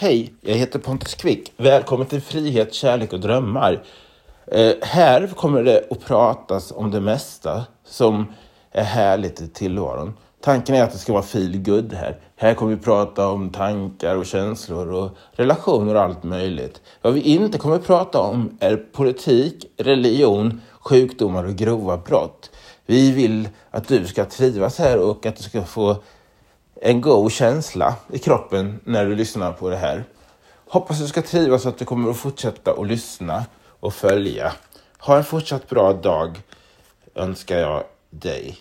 Hej, jag heter Pontus Quick. Välkommen till Frihet, kärlek och drömmar. Eh, här kommer det att pratas om det mesta som är härligt i tillvaron. Tanken är att det ska vara feel good här. Här kommer vi prata om tankar och känslor och relationer och allt möjligt. Vad vi inte kommer prata om är politik, religion, sjukdomar och grova brott. Vi vill att du ska trivas här och att du ska få en go' känsla i kroppen när du lyssnar på det här. Hoppas du ska trivas och att du kommer att fortsätta att lyssna och följa. Ha en fortsatt bra dag önskar jag dig.